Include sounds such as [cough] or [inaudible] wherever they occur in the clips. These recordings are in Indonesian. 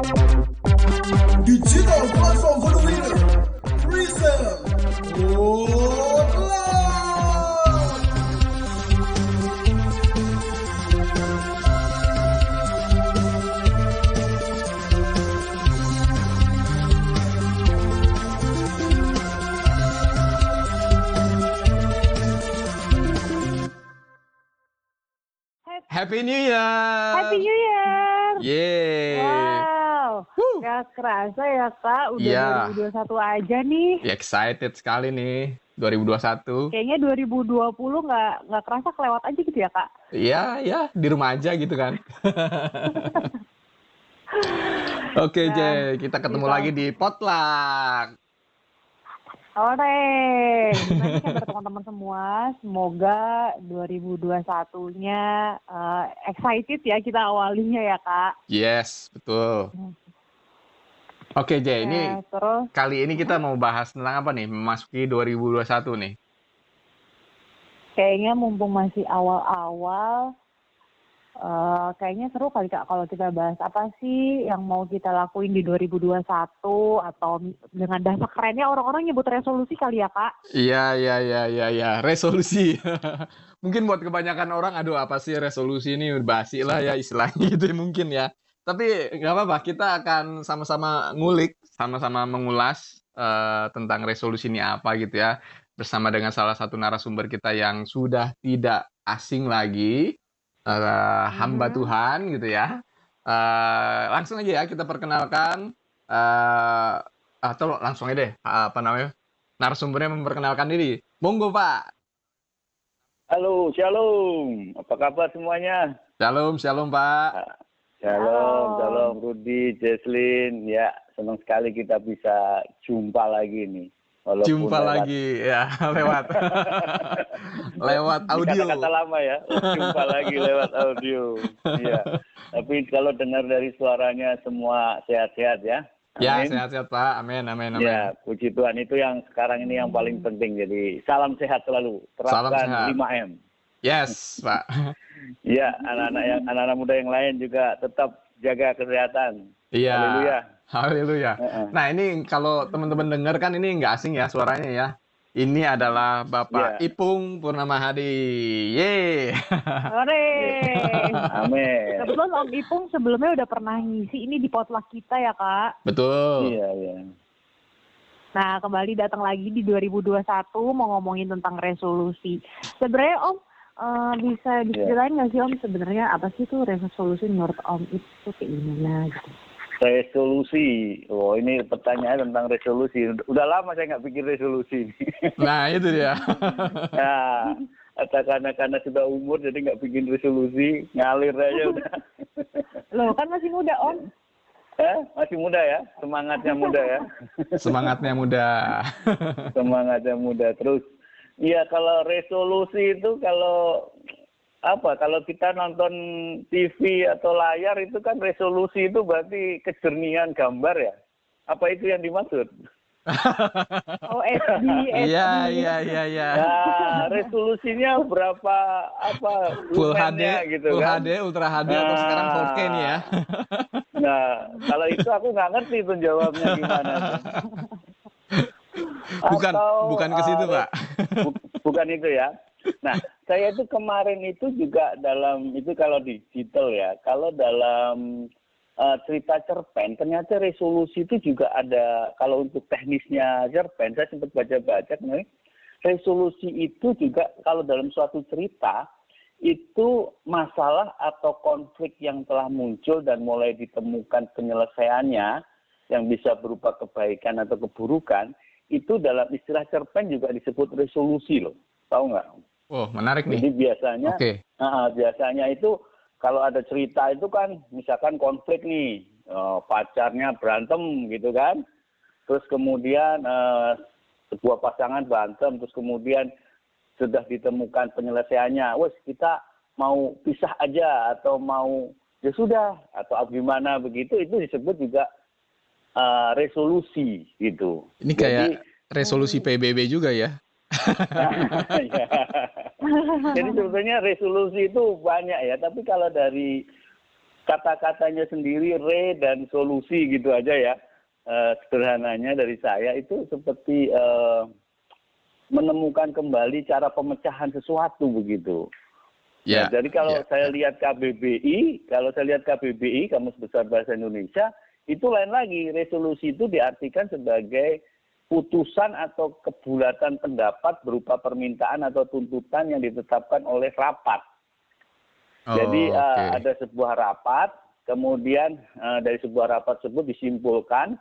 Digital platform for the winner. Reason. Online. Happy New Year. Happy New Year. Yeay. Wow. Gak kerasa ya Kak, udah Iya. 2021 aja nih. Ya, Excited sekali nih 2021. Kayaknya 2020 nggak nggak kerasa kelewat aja gitu ya Kak. Iya, ya, di rumah aja gitu kan. [laughs] Oke, Nah, Jay, kita ketemu gitu. lagi di Potluck. Gimana nih kabar teman-teman semua? Semoga 2021-nya eh, excited ya kita awalinya ya Kak. Yes, betul. Oke, Jay, ini Nah, terus kali ini kita mau bahas tentang apa nih? Memasuki 2021 nih. kayaknya mumpung masih awal-awal, eh, kayaknya seru kali Kak kalau kita bahas apa sih yang mau kita lakuin di 2021 atau dengan bahasa kerennya orang-orang nyebut resolusi kali ya Kak. Iya, iya, iya, iya, iya. Resolusi. [laughs] Mungkin buat kebanyakan orang, aduh apa sih resolusi ini basi lah ya istilahnya gitu ya, mungkin ya. Tapi nggak apa-apa, kita akan sama-sama ngulik, sama-sama mengulas eh, tentang resolusi ini apa gitu ya. Bersama dengan salah satu narasumber kita yang sudah tidak asing lagi, eh, hamba Mhm. Tuhan gitu ya. Eh, langsung aja ya kita perkenalkan, eh, atau langsung aja deh, apa namanya, narasumbernya memperkenalkan diri. Monggo Pak. Halo, shalom. Apa kabar semuanya? Shalom, shalom Pak. Shalom, Shalom. Rudi, Jesslyn. Ya, senang sekali kita bisa jumpa lagi nih. Walaupun Jumpa lewat- lagi ya [laughs] lewat [laughs] lewat audio. Kata-kata lama ya. Jumpa lagi lewat audio. Iya. Tapi kalau dengar dari suaranya semua sehat-sehat ya. Ya, Amin. sehat-sehat Pak. Amin, amin, amin. Ya, puji Tuhan itu yang sekarang ini yang paling penting. Jadi salam sehat selalu. Salam Terapkan sehat. 5M. Yes, Pak. Iya, anak-anak yang anak-anak muda yang lain juga tetap jaga kesehatan. Iya. Haleluya. Haleluya. Heeh. Nah, ini kalau teman-teman dengar kan ini nggak asing ya suaranya ya. Ini adalah Bapak Ya. Ipung Purnama Hadi. Yeay. [laughs] Ore. Amin. Kebetulan Om Ipung sebelumnya udah pernah ngisi ini di potluck kita ya Kak. Betul. Iya, iya. Nah, kembali datang lagi di 2021 mau ngomongin tentang resolusi. Sebenarnya Om eh, bisa diceritain nggak sih Om sebenarnya apa sih tuh resolusi menurut Om itu kayak gimana gitu? Resolusi. Oh, ini pertanyaan tentang resolusi. Udah lama saya nggak bikin resolusi. [laughs] Nah, itu dia. [laughs] nah, atau karena karena sudah umur jadi nggak bikin resolusi, ngalir aja udah. [laughs] Loh, kan masih muda Om. Eh, masih muda ya, semangatnya muda ya. Semangatnya muda. semangatnya muda terus Iya kalau resolusi itu kalau apa kalau kita nonton TV atau layar itu kan resolusi itu berarti kejernihan gambar ya apa itu yang dimaksud [laughs] Oh, SD, SD. Iya, iya, iya, iya. nah resolusinya berapa apa Full HD, gitu Full kan HD, Ultra HD atau Nah. sekarang 4K nih ya. nah kalau itu aku nggak ngerti tuh jawabnya gimana tuh. [laughs] Bukan, Atau, bukan ke situ, eh, Pak. Bu- bukan itu ya. Nah, saya itu kemarin itu juga dalam itu kalau digital ya, kalau dalam eh, cerita cerpen ternyata resolusi itu juga ada kalau untuk teknisnya cerpen saya sempat baca-baca nih resolusi itu juga kalau dalam suatu cerita itu masalah atau konflik yang telah muncul dan mulai ditemukan penyelesaiannya yang bisa berupa kebaikan atau keburukan itu dalam istilah cerpen juga disebut resolusi loh tahu nggak Oh, menarik jadi nih. biasanya Oke. Nah, biasanya itu kalau ada cerita itu kan misalkan konflik nih eh, pacarnya berantem gitu kan terus kemudian eh, sebuah pasangan berantem terus kemudian sudah ditemukan penyelesaiannya wes kita mau pisah aja atau mau ya sudah atau gimana begitu itu disebut juga eh, resolusi gitu Ini kayak resolusi PBB juga ya. Ya. [laughs] Jadi sebetulnya resolusi itu banyak ya, tapi kalau dari kata-katanya sendiri re dan solusi gitu aja ya. Eh, sederhananya dari saya itu seperti eh, menemukan kembali cara pemecahan sesuatu begitu. Ya. Nah, jadi kalau ya. saya lihat KBBI, kalau saya lihat KBBI, Kamus Besar Bahasa Indonesia, itu lain lagi. Resolusi itu diartikan sebagai putusan atau kebulatan pendapat berupa permintaan atau tuntutan yang ditetapkan oleh rapat. Oh, Jadi eh, oke. ada sebuah rapat, kemudian eh, dari sebuah rapat tersebut disimpulkan,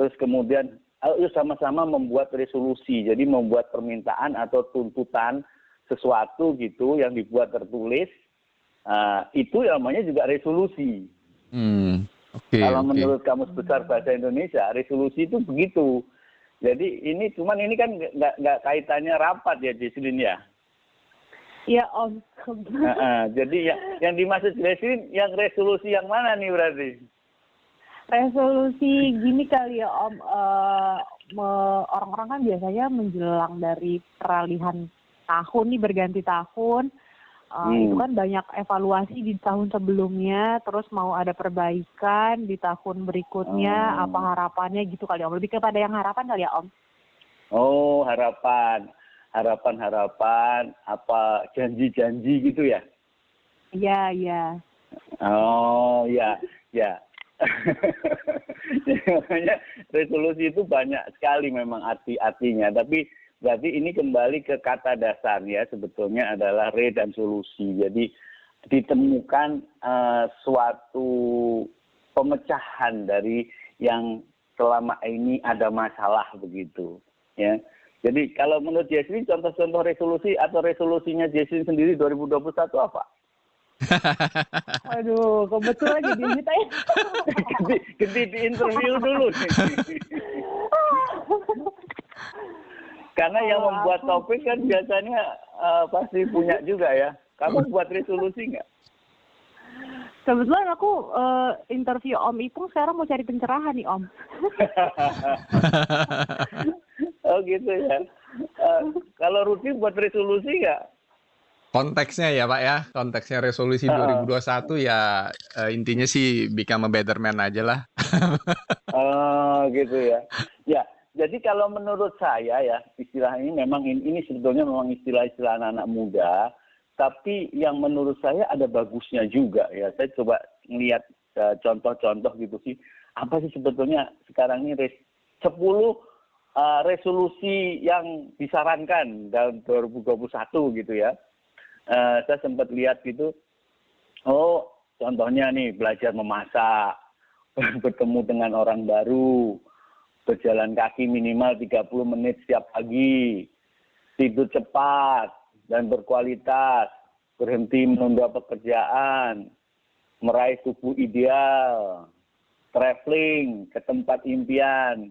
terus kemudian ayo sama-sama membuat resolusi. Jadi membuat permintaan atau tuntutan sesuatu gitu yang dibuat tertulis. eh, itu namanya juga resolusi. Hmm. Oke. Kalau oke. menurut Kamus Besar Bahasa Indonesia, resolusi itu begitu. Jadi ini cuman ini kan nggak nggak kaitannya rapat ya Jesslyn ya. Iya Om. Heeh, jadi yang, yang dimaksud Jesslyn yang resolusi yang mana nih berarti? Resolusi gini kali ya Om, Eh, me- orang-orang kan biasanya menjelang dari peralihan tahun nih berganti tahun, Eh, Hmm. itu kan banyak evaluasi di tahun sebelumnya, terus mau ada perbaikan di tahun berikutnya, Oh. apa harapannya gitu kali Om, lebih kepada yang harapan kali ya Om. Oh harapan, harapan-harapan, apa janji-janji gitu ya? Iya iya. Oh [laughs] ya, ya. Makanya resolusi itu banyak sekali memang arti-artinya. Tapi berarti ini kembali ke kata dasarnya sebetulnya adalah re dan solusi. Jadi ditemukan eh, suatu pemecahan dari yang selama ini ada masalah begitu. Ya. Jadi kalau menurut Jesslyn contoh-contoh resolusi atau resolusinya Jesslyn sendiri 2021 apa? [laughs] Aduh, kebetulan jadi kita ya. Ganti, ganti di interview dulu. [laughs] Karena yang membuat aku- topik kan biasanya eh, pasti punya juga ya. Kamu buat resolusi nggak? Kebetulan aku eh, interview Om Ipung sekarang mau cari pencerahan nih Om. [laughs] oh gitu ya. Eh, kalau Ruti buat resolusi nggak? Konteksnya ya Pak ya, konteksnya resolusi Heeh. 2021 ya eh, intinya sih become a better man aja lah. Oh gitu ya. Jadi kalau menurut saya ya istilah ini memang ini, ini sebetulnya memang istilah-istilah anak-anak muda, tapi yang menurut saya ada bagusnya juga ya. Saya coba ngelihat eh, contoh-contoh gitu sih. Apa sih sebetulnya sekarang ini res, 10 eh, resolusi yang disarankan dalam 2021 gitu ya. Eh, saya sempat lihat gitu. Oh, contohnya nih belajar memasak, [laughs] bertemu dengan orang baru, berjalan kaki minimal 30 menit setiap pagi, tidur cepat dan berkualitas, berhenti menunda pekerjaan, meraih tubuh ideal, traveling ke tempat impian,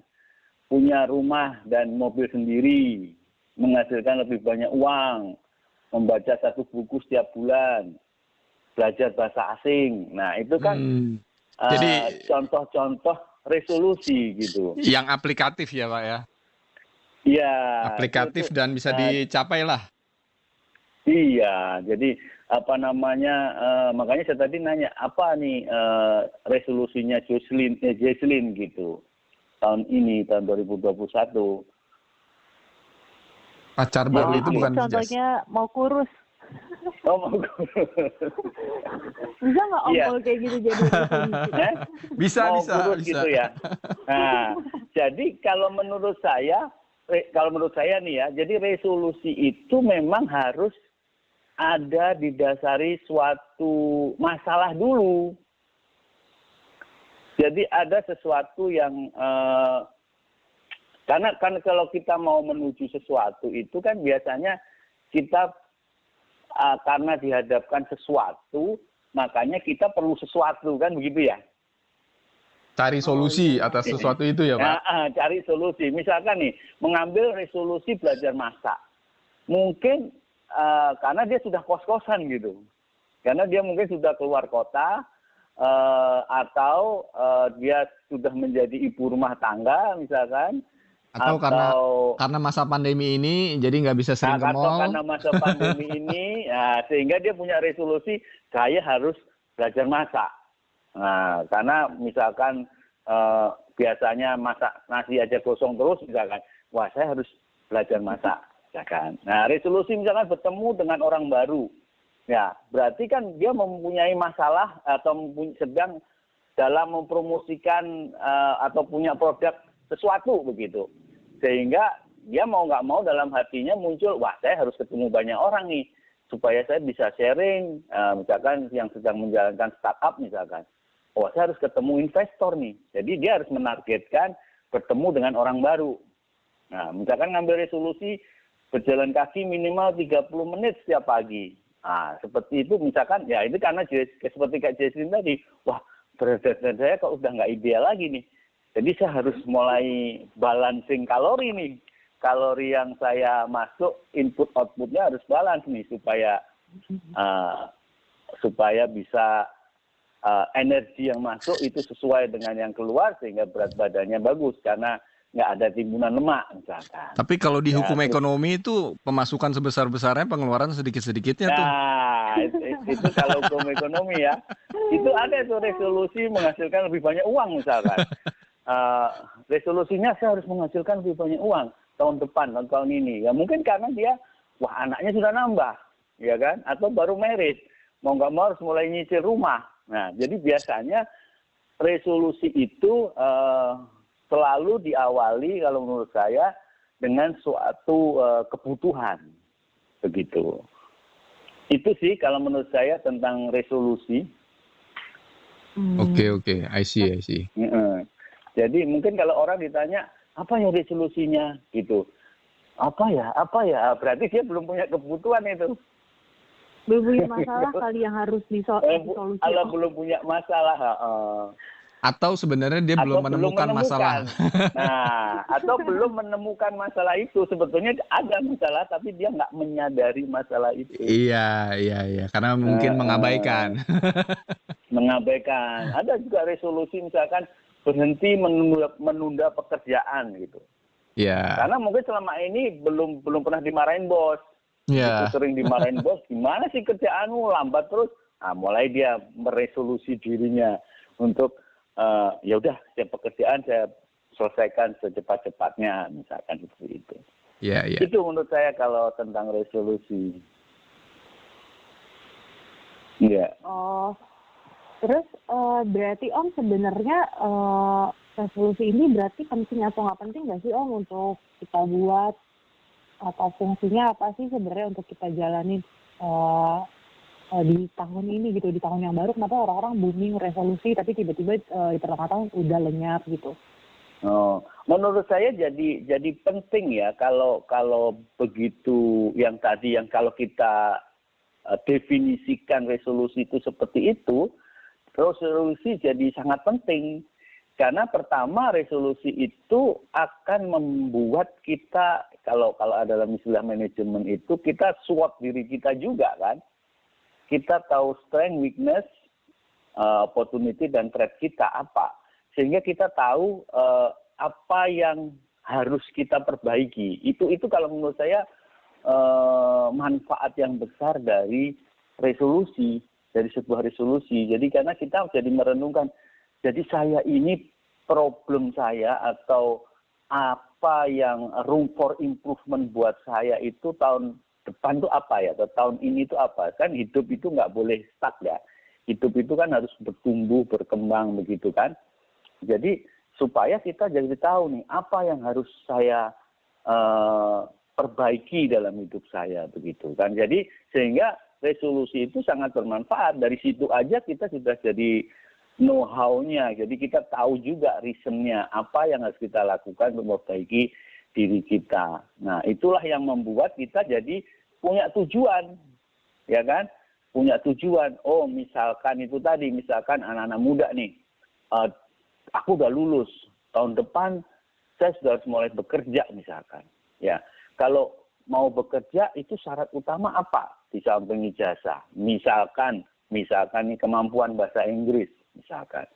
punya rumah dan mobil sendiri, menghasilkan lebih banyak uang, membaca satu buku setiap bulan, belajar bahasa asing. Nah, itu kan Hmm. eh, Jadi- contoh-contoh resolusi gitu. Yang aplikatif ya Pak ya. Iya. Aplikatif itu- dan bisa nah, dicapai lah. Iya, jadi apa namanya? eh, makanya saya tadi nanya apa nih eh, resolusinya Jocelyn, eh, Jesslyn gitu tahun ini tahun 2021. Pacar baru itu itu bukan contohnya mau kurus. Oh, mau [laughs] Bisa nggak Om Iya. kalau kayak gitu jadi? [laughs] Eh? Bisa mau bisa kurus bisa. gitu ya. Nah, jadi kalau menurut saya, kalau menurut saya nih ya, jadi resolusi itu memang harus ada didasari suatu masalah dulu. Jadi ada sesuatu yang eh, karena kan kalau kita mau menuju sesuatu itu kan biasanya kita karena dihadapkan sesuatu makanya kita perlu sesuatu kan begitu ya. Cari solusi atas sesuatu itu ya Pak. Nah, ah, cari solusi. Misalkan nih, mengambil resolusi belajar masak. Mungkin eh, karena dia sudah kos-kosan gitu. Karena dia mungkin sudah keluar kota eh, atau eh, dia sudah menjadi ibu rumah tangga misalkan. Atau karena karena masa pandemi ini jadi nggak bisa sering ke Nah, atau mall. karena masa [laughs] pandemi ini, ya, sehingga dia punya resolusi, saya harus belajar masak. Nah, karena misalkan eh, biasanya masak nasi aja gosong terus misalkan, wah saya harus belajar masak, misalkan. Nah, resolusi misalkan bertemu dengan orang baru, ya berarti kan dia mempunyai masalah atau sedang dalam mempromosikan eh, atau punya produk sesuatu begitu, sehingga dia mau nggak mau dalam hatinya muncul, wah saya harus ketemu banyak orang nih supaya saya bisa sharing, eh, misalkan yang sedang menjalankan startup misalkan oh saya harus ketemu investor nih. Jadi dia harus menargetkan bertemu dengan orang baru. Nah, misalkan ngambil resolusi berjalan kaki minimal 30 menit setiap pagi. Nah, seperti itu misalkan ya ini karena seperti Kak Jesslyn tadi, wah berat saya kok udah nggak ideal lagi nih. Jadi saya harus mulai balancing kalori nih. Kalori yang saya masuk, input outputnya harus balance nih supaya uh, supaya bisa uh, energi yang masuk itu sesuai dengan yang keluar sehingga berat badannya bagus karena nggak ada timbunan lemak misalkan. Tapi kalau di ya, hukum ekonomi itu pemasukan sebesar-besarnya pengeluaran sedikit-sedikitnya nah, tuh. Nah, itu, itu kalau hukum ekonomi ya. Itu ada itu resolusi menghasilkan lebih banyak uang misalkan. [laughs] Uh, resolusinya saya harus menghasilkan lebih banyak uang tahun depan atau tahun ini. Ya mungkin karena dia wah anaknya sudah nambah, ya kan? Atau baru merit, mau nggak mau harus mulai nyicil rumah. Nah, jadi biasanya resolusi itu uh, selalu diawali kalau menurut saya dengan suatu uh, kebutuhan, begitu. Itu sih kalau menurut saya tentang resolusi. Oke hmm. oke, okay, I see I see. Jadi mungkin kalau orang ditanya apa ya resolusinya gitu, apa ya apa ya berarti dia belum punya kebutuhan itu belum punya [laughs] masalah kali yang harus disol eh, disolusi. Kalau belum punya masalah, uh, atau sebenarnya dia belum menemukan, belum menemukan masalah. [laughs] Nah, atau belum menemukan masalah itu. Sebetulnya ada masalah, tapi dia nggak menyadari masalah itu. Iya, iya, iya. Karena mungkin uh, mengabaikan. mengabaikan. Ada juga resolusi misalkan berhenti menunda, menunda pekerjaan gitu. Iya. Karena mungkin selama ini belum belum pernah dimarahin bos. Yeah. Itu sering dimarahin bos, gimana sih kerjaanmu lambat terus? Nah, mulai dia meresolusi dirinya untuk uh, ya udah setiap pekerjaan saya selesaikan secepat-cepatnya, misalkan seperti itu. Yeah, yeah. Itu menurut saya kalau tentang resolusi. Iya. Yeah. Oh, terus uh, berarti Om sebenarnya uh, resolusi ini berarti penting atau nggak penting nggak sih Om untuk kita buat? Atau fungsinya apa sih sebenarnya untuk kita jalani uh, uh, di tahun ini gitu di tahun yang baru? Kenapa orang-orang booming resolusi tapi tiba-tiba uh, di pertengahan tahun udah lenyap gitu? Oh, menurut saya jadi jadi penting ya kalau kalau begitu yang tadi yang kalau kita uh, definisikan resolusi itu seperti itu, resolusi jadi sangat penting karena pertama resolusi itu akan membuat kita kalau kalau dalam istilah manajemen itu kita swot diri kita juga kan. Kita tahu strength, weakness, uh, opportunity dan threat kita apa. Sehingga kita tahu uh, apa yang harus kita perbaiki. Itu itu kalau menurut saya uh, manfaat yang besar dari resolusi, dari sebuah resolusi. Jadi karena kita jadi merenungkan jadi saya ini problem saya atau apa yang room for improvement buat saya itu tahun depan itu apa ya? Atau tahun ini itu apa? Kan hidup itu nggak boleh stuck ya. Hidup itu kan harus bertumbuh berkembang begitu kan. Jadi supaya kita jadi tahu nih apa yang harus saya uh, perbaiki dalam hidup saya begitu kan. Jadi sehingga resolusi itu sangat bermanfaat dari situ aja kita sudah jadi know-how-nya. Jadi kita tahu juga reasonnya apa yang harus kita lakukan untuk memperbaiki diri kita. Nah, itulah yang membuat kita jadi punya tujuan, ya kan? Punya tujuan. Oh, misalkan itu tadi, misalkan anak-anak muda nih, uh, aku udah lulus tahun depan, saya sudah harus mulai bekerja misalkan. Ya, kalau mau bekerja itu syarat utama apa? Di samping ijazah. Misalkan, misalkan nih kemampuan bahasa Inggris misalkan.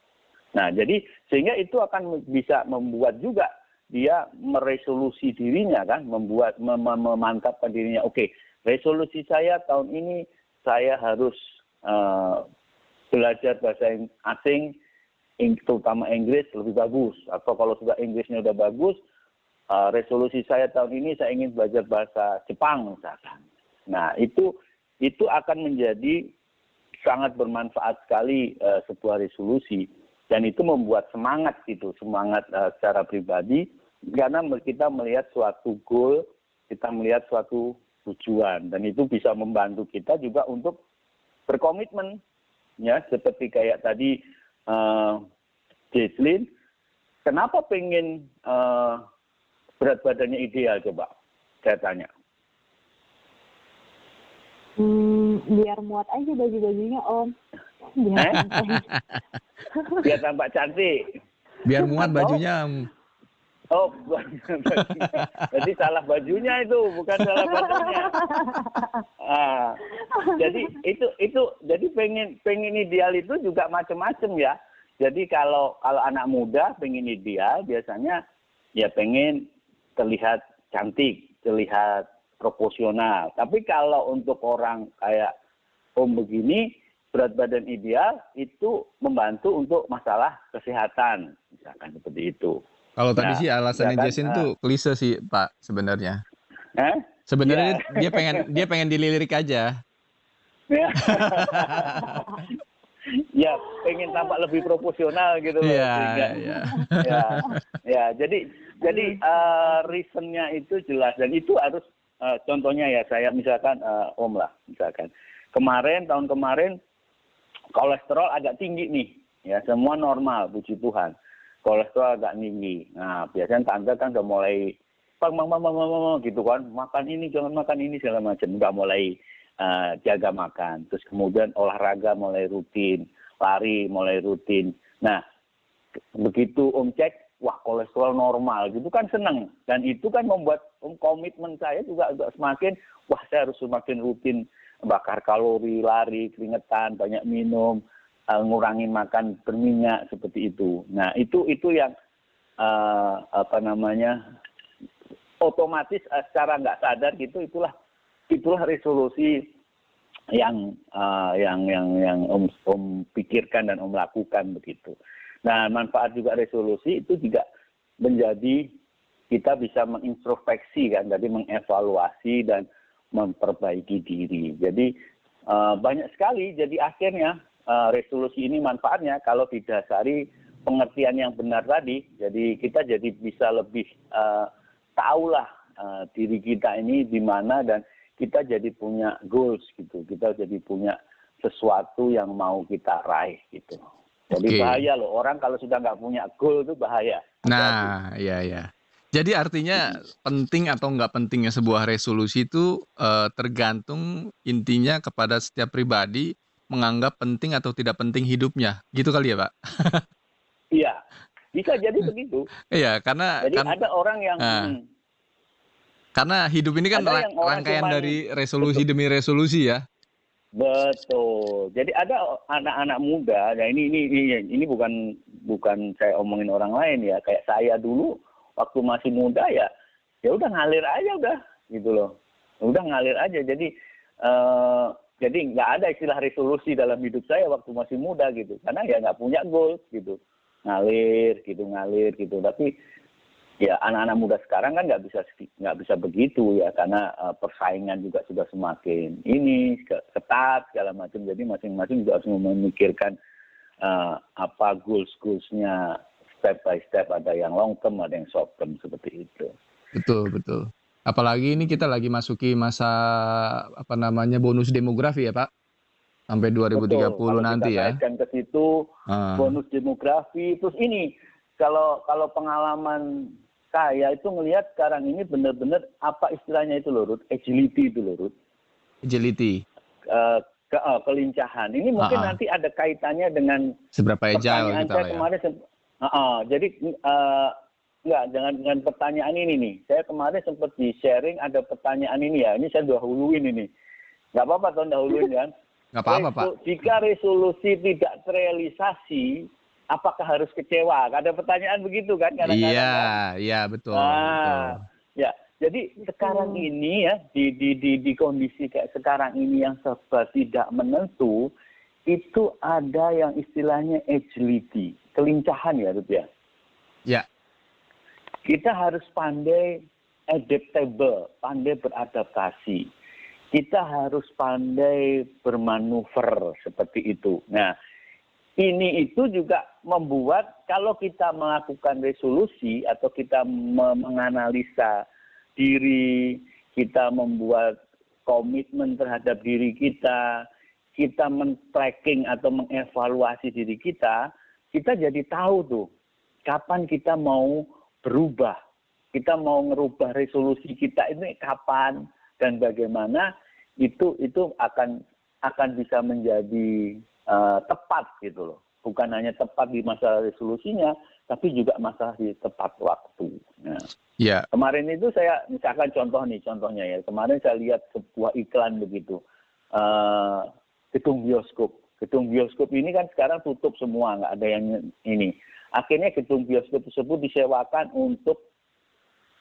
Nah, jadi sehingga itu akan bisa membuat juga dia meresolusi dirinya kan, membuat mem memantapkan dirinya. Oke, resolusi saya tahun ini saya harus uh, belajar bahasa ing- asing, ing- terutama Inggris lebih bagus. Atau kalau sudah Inggrisnya udah bagus, eh, resolusi saya tahun ini saya ingin belajar bahasa Jepang misalkan. Nah itu itu akan menjadi sangat bermanfaat sekali eh, sebuah resolusi. Dan itu membuat semangat gitu semangat eh, secara pribadi karena kita melihat suatu goal kita melihat suatu tujuan. Dan itu bisa membantu kita juga untuk berkomitmen. Ya seperti kayak tadi uh, Jesslyn kenapa pengen eh, berat badannya ideal coba? Saya tanya biar muat aja baju-bajunya Om. Biar Eh? biar tampak cantik Biar muat bajunya. Oh, berarti salah bajunya itu, bukan salah badannya. Ah, jadi itu itu jadi pengen pengen ideal itu juga macam-macam ya. Jadi kalau kalau anak muda pengen ideal biasanya ya pengen terlihat cantik, terlihat proporsional. Tapi kalau untuk orang kayak Om begini berat badan ideal itu membantu untuk masalah kesehatan, misalkan seperti itu. Kalau tadi Nah, sih alasannya ya Jason ah. tuh klise sih Pak sebenarnya. Eh? Sebenarnya Ya. dia pengen dia pengen dilirik aja. ya. ya pengen tampak lebih proporsional gitu loh Iya, sehingga iya. ya ya jadi jadi eh, reasonnya itu jelas dan itu harus contohnya ya saya misalkan eh, om lah misalkan. Kemarin tahun kemarin kolesterol agak tinggi nih. Ya semua normal puji Tuhan. Kolesterol agak tinggi. Nah biasanya tante kan udah mulai bang bang bang bang, bang, gitu kan. Makan ini jangan makan ini segala macam. Udah mulai eh, jaga makan. Terus kemudian olahraga mulai rutin. Lari mulai rutin. Nah begitu om cek wah kolesterol normal gitu kan seneng dan itu kan membuat om komitmen saya juga agak semakin wah saya harus semakin rutin bakar kalori lari keringetan banyak minum eh, ngurangin makan berminyak seperti itu nah itu itu yang eh, apa namanya otomatis eh, secara nggak sadar gitu itulah itulah resolusi yang eh, yang yang yang om om pikirkan dan om lakukan begitu. Nah manfaat juga resolusi itu juga menjadi kita bisa mengintrospeksi kan, jadi mengevaluasi dan memperbaiki diri. Jadi eh, banyak sekali. Jadi akhirnya eh, resolusi ini manfaatnya kalau didasari pengertian yang benar tadi. Jadi kita jadi bisa lebih eh, tahulah diri kita ini di mana dan kita jadi punya goals gitu. Kita jadi punya sesuatu yang mau kita raih gitu. Jadi Oke. bahaya loh orang kalau sudah nggak punya goal itu bahaya. Nah, iya ya. Jadi artinya penting atau nggak pentingnya sebuah resolusi itu eh, tergantung intinya kepada setiap pribadi menganggap penting atau tidak penting hidupnya. Gitu kali ya, Pak? [laughs] Iya, bisa jadi begitu. Iya, karena Jadi kan ada orang yang Nah. hmm, karena hidup ini kan rangkaian cuman- dari resolusi demi resolusi ya. Betul. Jadi ada anak-anak muda, ya ini ini ini bukan bukan saya omongin orang lain ya. Kayak saya dulu waktu masih muda ya, ya udah ngalir aja udah gitu loh. Udah ngalir aja. Jadi eh, jadi nggak ada istilah resolusi dalam hidup saya waktu masih muda gitu. Karena ya nggak punya goals gitu. Ngalir gitu ngalir gitu. Tapi ya anak-anak muda sekarang kan nggak bisa nggak bisa begitu ya karena eh, persaingan juga sudah semakin ini ke- ketat segala macam jadi masing-masing juga harus memikirkan eh, apa goals goalsnya step by step ada yang long term ada yang short term seperti itu Betul, betul. Apalagi ini kita lagi masuki masa apa namanya bonus demografi ya, Pak. Sampai 2030 Betul. Nanti kita ya. ke situ Ah. bonus demografi terus ini kalau kalau pengalaman saya itu ngelihat sekarang ini benar-benar apa istilahnya itu loh Ruth agility itu loh Ruth Agility. eh, ke, eh, kelincahan. Ini mungkin ah. nanti ada kaitannya dengan Seberapa agile kita saya lah ya. kemarin. Ah, ah, jadi eh, enggak dengan dengan pertanyaan ini nih. Saya kemarin sempat di sharing ada pertanyaan ini ya. Ini saya dahuluin ini. Nggak apa-apa tahun dahuluin kan. [laughs] Nggak apa-apa, Pak. Jika resolusi tidak terrealisasi, apakah harus kecewa? Ada pertanyaan begitu kan kadang-kadang. Iya, kan? iya betul, betul. Ah, ya. Jadi sekarang ini ya di, di di di kondisi kayak sekarang ini yang serba tidak menentu, itu ada yang istilahnya agility, kelincahan ya, Rut ya. Ya. Kita harus pandai adaptable, pandai beradaptasi. Kita harus pandai bermanuver seperti itu. Nah, ini itu juga membuat kalau kita melakukan resolusi atau kita menganalisa diri, kita membuat komitmen terhadap diri kita, kita men-tracking atau mengevaluasi diri kita, kita jadi tahu tuh kapan kita mau berubah. Kita mau ngerubah resolusi kita ini kapan dan bagaimana itu itu akan akan bisa menjadi tepat gitu loh. Bukan hanya tepat di masa resolusinya, tapi juga masalah di tepat waktu. Nah, ya. Kemarin itu saya misalkan contoh nih contohnya ya. Kemarin saya lihat sebuah iklan begitu. Uh, gedung bioskop. Gedung bioskop ini kan sekarang tutup semua, nggak ada yang ini. Akhirnya gedung bioskop tersebut disewakan untuk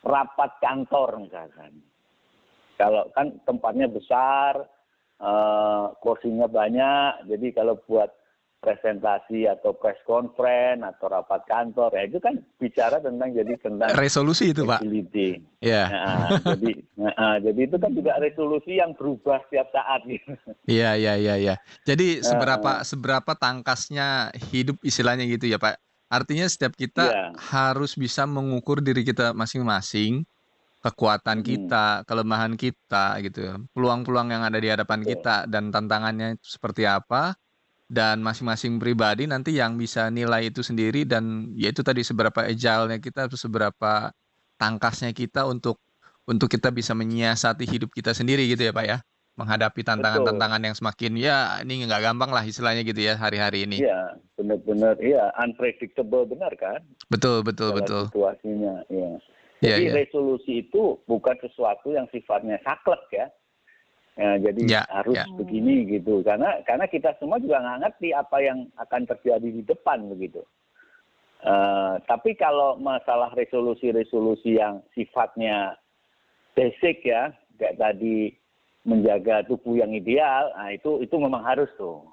rapat kantor misalkan. Kalau kan tempatnya besar, eh, kursinya banyak, jadi kalau buat presentasi atau press conference atau rapat kantor ya itu kan bicara tentang jadi tentang resolusi itu pak. Ya. Nah, jadi nah, jadi itu kan juga resolusi yang berubah setiap saat gitu. Iya iya iya iya. Jadi seberapa uh, seberapa tangkasnya hidup istilahnya gitu ya pak. Artinya setiap kita ya. harus bisa mengukur diri kita masing-masing kekuatan hmm. kita, kelemahan kita gitu, peluang-peluang yang ada di hadapan kita dan tantangannya seperti apa dan masing-masing pribadi nanti yang bisa nilai itu sendiri dan yaitu tadi seberapa agile-nya kita atau seberapa tangkasnya kita untuk untuk kita bisa menyiasati hidup kita sendiri gitu ya Pak ya menghadapi tantangan-tantangan yang semakin ya ini nggak gampang lah istilahnya gitu ya hari-hari ini. Iya benar-benar iya unpredictable benar kan. Betul betul betul. Situasinya ya. Jadi ya, ya. resolusi itu bukan sesuatu yang sifatnya saklek ya Ya, jadi ya, harus ya. begini gitu karena karena kita semua juga nggak ngerti apa yang akan terjadi di depan begitu. Uh, tapi kalau masalah resolusi-resolusi yang sifatnya basic ya, kayak tadi menjaga tubuh yang ideal, nah itu itu memang harus tuh.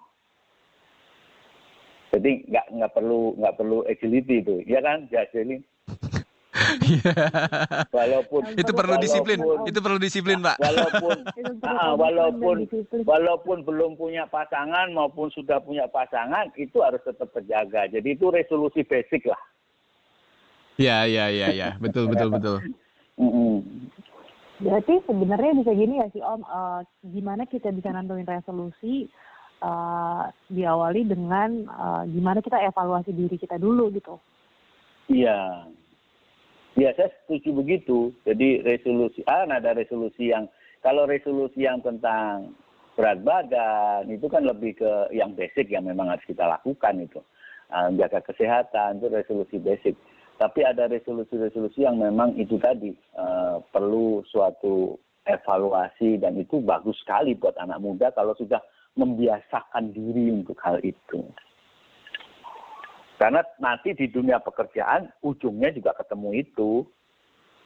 Jadi nggak nggak perlu nggak perlu agility itu, ya kan, Jaselin? Iya. walaupun itu perlu disiplin, itu perlu disiplin, Pak. Walaupun ah, walaupun walaupun belum punya pasangan maupun sudah punya pasangan itu harus tetap terjaga. Jadi itu resolusi basic lah. Ya, ya, ya, ya, betul, betul, betul. Berarti sebenarnya bisa gini ya sih Om, uh, gimana kita bisa nentuin resolusi uh, diawali dengan uh, gimana kita evaluasi diri kita dulu gitu. Iya. Ya, saya setuju begitu. Jadi resolusi, ah, ada resolusi yang, kalau resolusi yang tentang berat badan, itu kan lebih ke yang basic yang memang harus kita lakukan itu. Uh, jaga kesehatan, itu resolusi basic. Tapi ada resolusi-resolusi yang memang itu tadi, uh, perlu suatu evaluasi dan itu bagus sekali buat anak muda kalau sudah membiasakan diri untuk hal itu. Karena nanti di dunia pekerjaan ujungnya juga ketemu itu.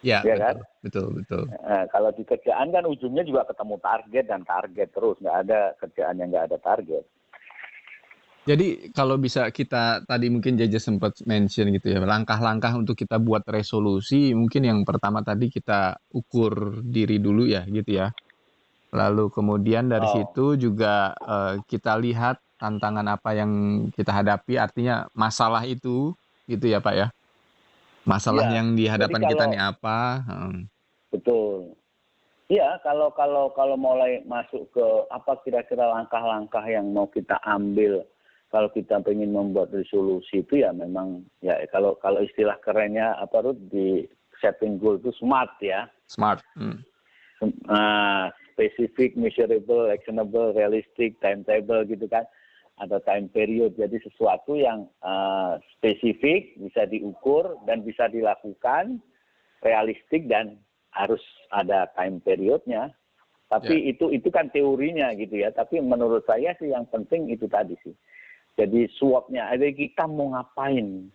Ya, ya betul, kan? betul, betul. Nah, kalau di kerjaan kan ujungnya juga ketemu target dan target terus, nggak ada kerjaan yang nggak ada target. Jadi kalau bisa kita tadi mungkin Jaja sempat mention gitu ya, langkah-langkah untuk kita buat resolusi, mungkin yang pertama tadi kita ukur diri dulu ya gitu ya. Lalu kemudian dari oh. situ juga uh, kita lihat tantangan apa yang kita hadapi artinya masalah itu gitu ya Pak ya masalah ya, yang di hadapan kalau, kita nih apa hmm. betul Iya, kalau kalau kalau mulai masuk ke apa kira-kira langkah-langkah yang mau kita ambil kalau kita ingin membuat resolusi itu ya memang ya kalau kalau istilah kerennya apa tuh di setting goal itu smart ya. Smart. Hmm. Nah, specific, measurable, actionable, realistic, timetable gitu kan atau time period. Jadi sesuatu yang uh, spesifik, bisa diukur dan bisa dilakukan, realistik dan harus ada time periodnya. Tapi yeah. itu itu kan teorinya gitu ya. Tapi menurut saya sih yang penting itu tadi sih. Jadi suapnya, ada kita mau ngapain?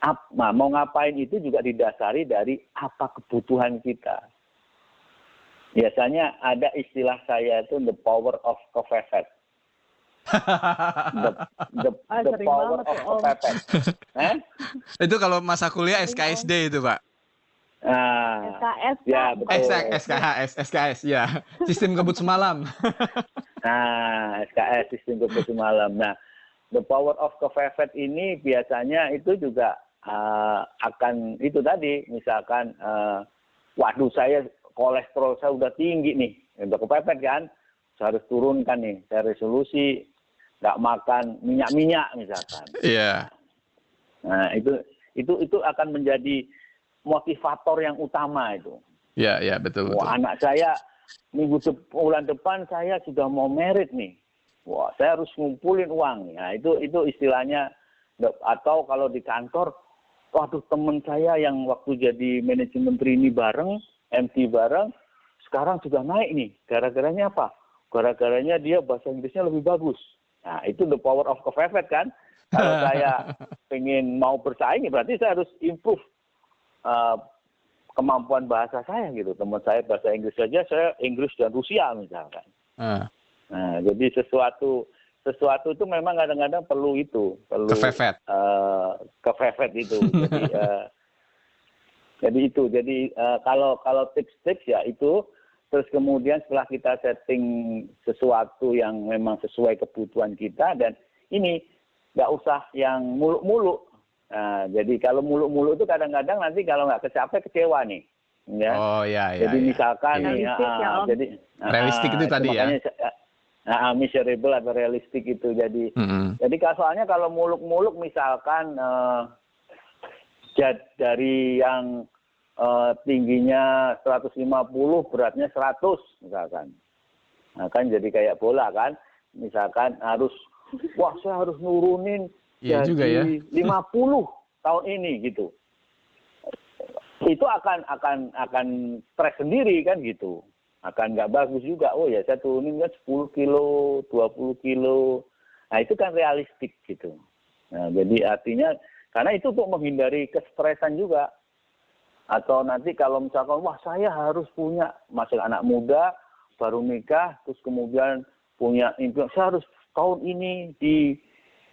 Apa, mau ngapain itu juga didasari dari apa kebutuhan kita. Biasanya ada istilah saya itu the power of effect The, the, [laughs] Ah, the power banget of tuh, Om. kepepet. Eh? [laughs] Itu kalau masa kuliah SKSD itu, Pak. Nah, SKS Ya, betul. SKS. SKHS, SKS, ya. Sistem kebut semalam. [laughs] Nah, SKS sistem kebut malam. Nah, the power of kefefet ini biasanya itu juga uh, akan itu tadi, misalkan, uh, waduh saya kolesterol saya udah tinggi nih, udah kepepet kan, saya harus turunkan nih, saya resolusi nggak makan minyak-minyak misalkan. Iya. Nah, itu itu itu akan menjadi motivator yang utama itu. Iya, iya, betul, betul. Wah, anak saya minggu de- bulan depan saya sudah mau merit nih. Wah, saya harus ngumpulin uang. Nah, itu itu istilahnya atau kalau di kantor, waduh teman saya yang waktu jadi manajemen ini bareng, MT bareng, sekarang sudah naik nih. Gara-garanya apa? Gara-garanya dia bahasa Inggrisnya lebih bagus. Nah, itu the power of kefefet kan. Kalau [laughs] saya pengen mau bersaing, berarti saya harus improve uh, kemampuan bahasa saya gitu. Teman saya bahasa Inggris saja, saya Inggris dan Rusia misalkan. Ah, Nah, jadi sesuatu sesuatu itu memang kadang-kadang perlu itu, perlu Kefefet. eh, kefefet itu. [laughs] jadi eh, jadi itu. Jadi eh, kalau kalau tips-tips ya itu terus kemudian setelah kita setting sesuatu yang memang sesuai kebutuhan kita dan ini nggak usah yang muluk-muluk. Nah, jadi kalau muluk-muluk itu kadang-kadang nanti kalau nggak kecapai kecewa nih. Ya. Oh, ya, ya. Jadi ya. misalkan Iya. nih, Realistik ah, ya, Om. jadi ah, Realistik itu tadi ya? makanya saya- ah, ah, miserable atau realistik itu. Jadi Mm-mm. jadi kalau- soalnya kalau muluk-muluk misalkan eh, jad- dari yang tingginya 150 beratnya 100 misalkan. Nah, kan jadi kayak bola kan. Misalkan harus wah saya harus nurunin Iya jadi juga ya. 50 tahun ini gitu. Itu akan akan akan stres sendiri kan gitu. Akan nggak bagus juga. Oh ya saya turunin kan 10 kilo, 20 kilo. Nah itu kan realistik gitu. Nah jadi artinya karena itu untuk menghindari kestresan juga. Atau nanti kalau misalkan wah saya harus punya masih anak muda baru nikah terus kemudian punya impian saya harus tahun ini di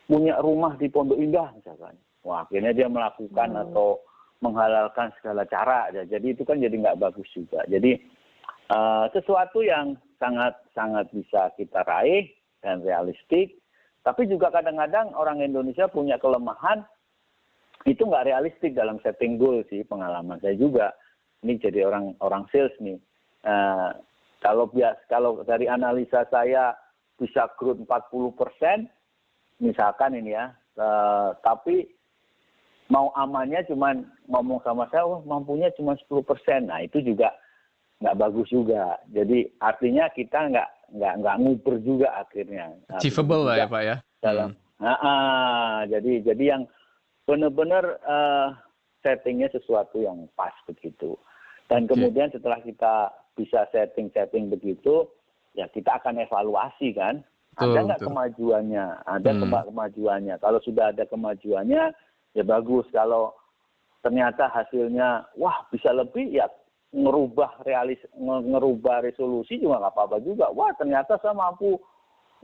punya rumah di Pondok Indah misalkan. Wah akhirnya dia melakukan Hmm. atau menghalalkan segala cara. Ya, Jadi itu kan jadi nggak bagus juga. Jadi eh, sesuatu yang sangat sangat bisa kita raih dan realistik. Tapi juga kadang-kadang orang Indonesia punya kelemahan itu nggak realistik dalam setting goal sih pengalaman saya juga. Ini jadi orang orang sales nih. Eh, kalau bias kalau dari analisa saya bisa growth 40 persen, misalkan ini ya, eh, tapi mau amannya cuman ngomong sama saya, oh, mampunya cuma 10 persen. Nah itu juga nggak bagus juga. Jadi artinya kita nggak nggak nggak nguber juga akhirnya. Nah, Achievable lah ya, Pak ya. dalam Ah, ah, jadi jadi yang benar-benar eh, settingnya sesuatu yang pas begitu. Dan kemudian setelah kita bisa setting-setting begitu ya kita akan evaluasi kan? Betul, ada nggak kemajuannya? Ada Hmm. kema- kemajuannya? Kalau sudah ada kemajuannya ya bagus. Kalau ternyata hasilnya wah bisa lebih ya ngerubah realis nge- ngerubah resolusi juga nggak apa-apa juga. Wah ternyata saya mampu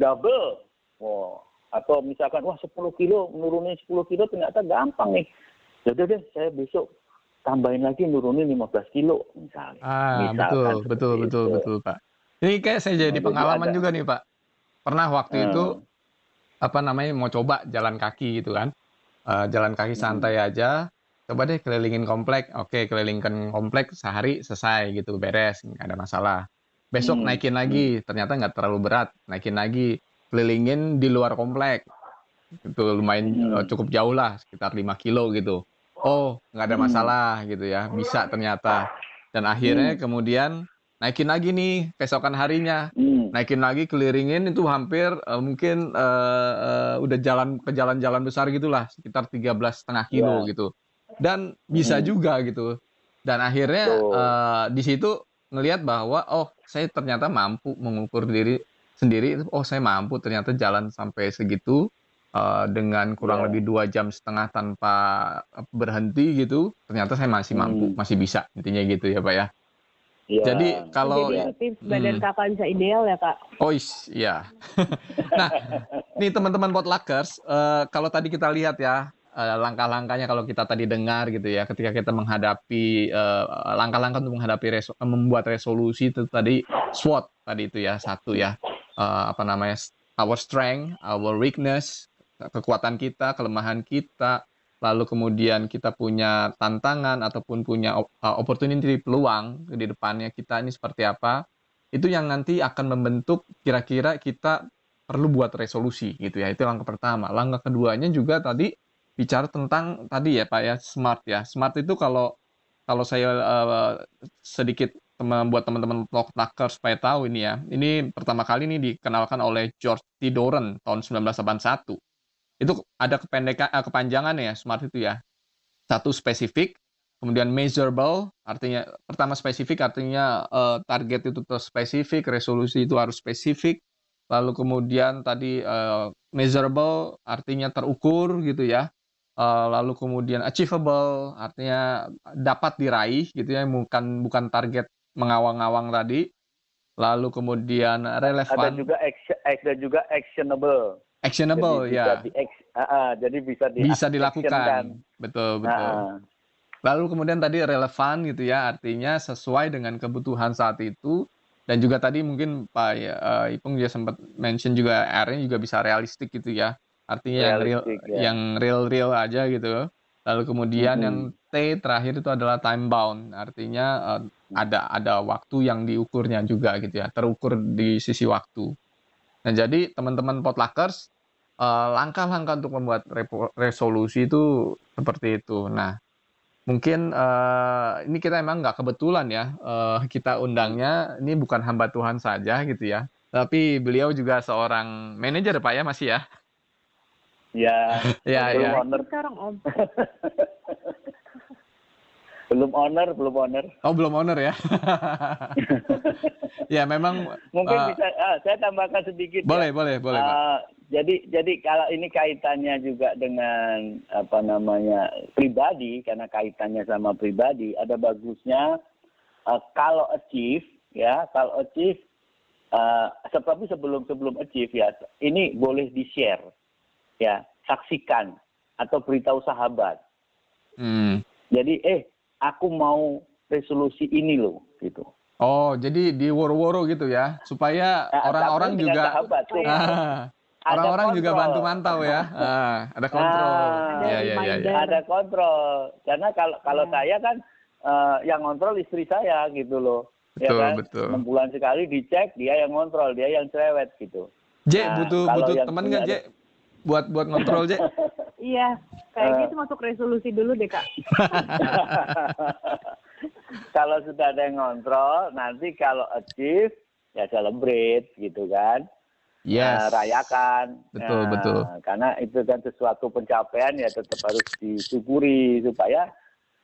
double. Wah, atau misalkan wah 10 kilo nurunin 10 kilo ternyata gampang nih jadi deh saya besok tambahin lagi nurunin 15 kilo misalnya Ah, Misalkan betul, betul, betul, itu. betul, Pak. Ini kayak saya jadi Nah, pengalaman juga nih, Pak. Pernah waktu Hmm. itu apa namanya mau coba jalan kaki gitu kan. Eh, jalan kaki Hmm. santai aja. Coba deh kelilingin komplek. Oke, kelilingkan komplek sehari selesai gitu, beres, nggak ada masalah. Besok Hmm. naikin lagi, ternyata nggak terlalu berat. Naikin lagi, kelilingin di luar komplek. Itu lumayan Hmm. eh, cukup jauh lah, sekitar 5 kilo gitu. Oh, nggak ada Hmm. masalah gitu ya, bisa ternyata. Dan akhirnya Hmm. kemudian naikin lagi nih keesokan harinya Hmm. naikin lagi keliringin itu hampir eh, mungkin eh, eh, udah jalan ke jalan-jalan besar gitulah sekitar 13 setengah kilo Ya. gitu dan bisa Hmm. juga gitu dan akhirnya Betul. eh, di situ ngelihat bahwa oh saya ternyata mampu mengukur diri sendiri oh saya mampu ternyata jalan sampai segitu eh, dengan kurang Ya. lebih dua jam setengah tanpa berhenti gitu ternyata saya masih mampu Hmm. masih bisa intinya gitu ya pak ya Iya. Jadi kalau Jadi tips badan Hmm. kakak bisa ideal ya kak. Oh is, ya. [laughs] nah, nih teman-teman potluckers, eh, kalau tadi kita lihat ya eh, langkah-langkahnya kalau kita tadi dengar gitu ya, ketika kita menghadapi eh, langkah-langkah untuk menghadapi reso- membuat resolusi itu tadi SWOT tadi itu ya satu ya, Eh, apa namanya our strength, our weakness, kekuatan kita, kelemahan kita, lalu kemudian kita punya tantangan ataupun punya eh, opportunity peluang di depannya kita ini seperti apa itu yang nanti akan membentuk kira-kira kita perlu buat resolusi gitu ya. Itu langkah pertama. Langkah keduanya juga tadi bicara tentang tadi ya Pak ya smart ya. Smart itu kalau kalau saya eh, sedikit membuat teman-teman Talker supaya tahu ini ya. Ini pertama kali ini dikenalkan oleh George T. Doran tahun 1981. Itu ada kependekan eh, kepanjangannya ya smart itu ya. Satu spesifik, kemudian measurable artinya pertama spesifik artinya eh, target itu spesifik resolusi itu harus spesifik lalu kemudian tadi eh, measurable artinya terukur gitu ya Eh, lalu kemudian achievable artinya dapat diraih gitu ya bukan bukan target mengawang-awang tadi lalu kemudian ada relevan juga action, ada juga actionable. actionable jadi ya Bisa di, ah, ah, jadi bisa di bisa dilakukan actionkan. betul betul Ah, Lalu kemudian tadi relevan gitu ya, artinya sesuai dengan kebutuhan saat itu. Dan juga tadi mungkin Pak eh, Ipung juga sempat mention juga R-nya juga bisa realistik gitu ya. Artinya yang real ya. yang real-real aja gitu. Lalu kemudian Mhm. yang T terakhir itu adalah time bound. Artinya eh, ada ada waktu yang diukurnya juga gitu ya, terukur di sisi waktu. Nah, jadi teman-teman potluckers eh, langkah-langkah untuk membuat resolusi itu seperti itu. Nah, mungkin eh, ini kita emang nggak kebetulan ya eh, kita undangnya ini bukan hamba Tuhan saja gitu ya, tapi beliau juga seorang manajer Pak ya masih ya. ya, [laughs] Ya ya. Sekarang om. [laughs] belum owner, belum owner. Oh belum owner ya. [laughs] ya memang Mungkin eh, bisa, ah, saya tambahkan sedikit. ya. boleh boleh boleh Pak. Ah, jadi jadi kalau ini kaitannya juga dengan apa namanya pribadi karena kaitannya sama pribadi ada bagusnya ah, kalau achieve ya kalau achieve ah, seperti sebelum sebelum achieve ya ini boleh di share ya saksikan atau beritahu sahabat Hmm. jadi eh aku mau resolusi ini loh gitu Oh jadi di woro-woro gitu ya supaya Nah, orang-orang dengan juga sahabat. Ah, orang-orang juga bantu mantau ya. Ah, ada kontrol. Ah. ya, ya, ya, ya. ada kontrol karena kalau kalau Hmm. saya kan eh, yang kontrol istri saya gitu loh Betul, ya kan betul. enam bulan sekali dicek dia yang kontrol dia yang cerewet gitu J Nah, butuh butuh teman nggak J? Buat buat kontrol J. [laughs] Iya, Eh. kayaknya itu masuk resolusi dulu deh kak. [laughs] kalau sudah ada yang kontrol nanti kalau achieve ya celebrate gitu kan Yes. Nah, rayakan Betul, Nah, betul. karena itu kan sesuatu pencapaian ya tetap harus disyukuri supaya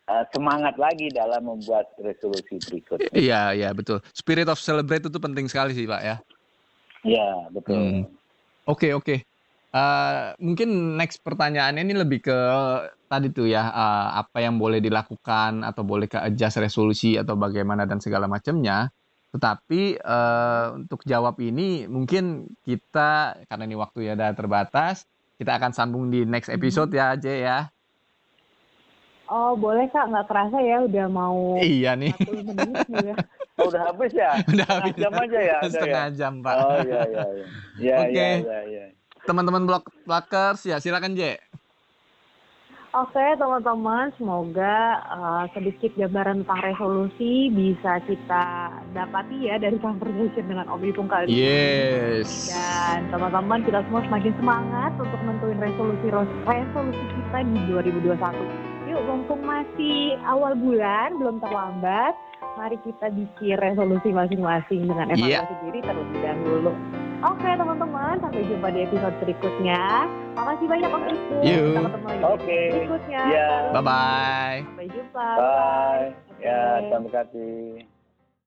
eh, semangat lagi dalam membuat resolusi berikutnya Iya, iya betul. Spirit of celebrate itu penting sekali sih, Pak ya. ya betul Hmm. Oke, oke. Eh, mungkin next pertanyaannya ini lebih ke tadi tuh ya, eh, apa yang boleh dilakukan atau boleh ke adjust resolusi atau bagaimana dan segala macamnya. Tetapi eh, untuk jawab ini mungkin kita karena ini waktu ya udah terbatas, kita akan sambung di next episode ya, J ya. Oh boleh kak, nggak kerasa ya udah mau Iya nih, 40 menit nih ya. Oh, udah habis ya udah Setengah habis. jam aja ya udah Setengah ya jam, Pak. oh iya iya iya iya Oke. iya iya iya Teman-teman blog blockers ya silakan J. Oke teman-teman, semoga uh, sedikit gambaran tentang resolusi bisa kita dapati ya dari conversation dengan Om Ipung kali ini. Yes. Dan teman-teman kita semua semakin semangat untuk nentuin resolusi resolusi kita di 2021. Yuk, mumpung masih awal bulan, belum terlambat. Mari kita bikin resolusi masing-masing dengan Iya. evaluasi diri terlebih dahulu. Oke teman-teman, sampai jumpa di episode berikutnya. Makasih banyak Om. Kita ketemu lagi di Oke. episode berikutnya. ya Bye bye. Sampai jumpa. bye ya Oke. sampai kasih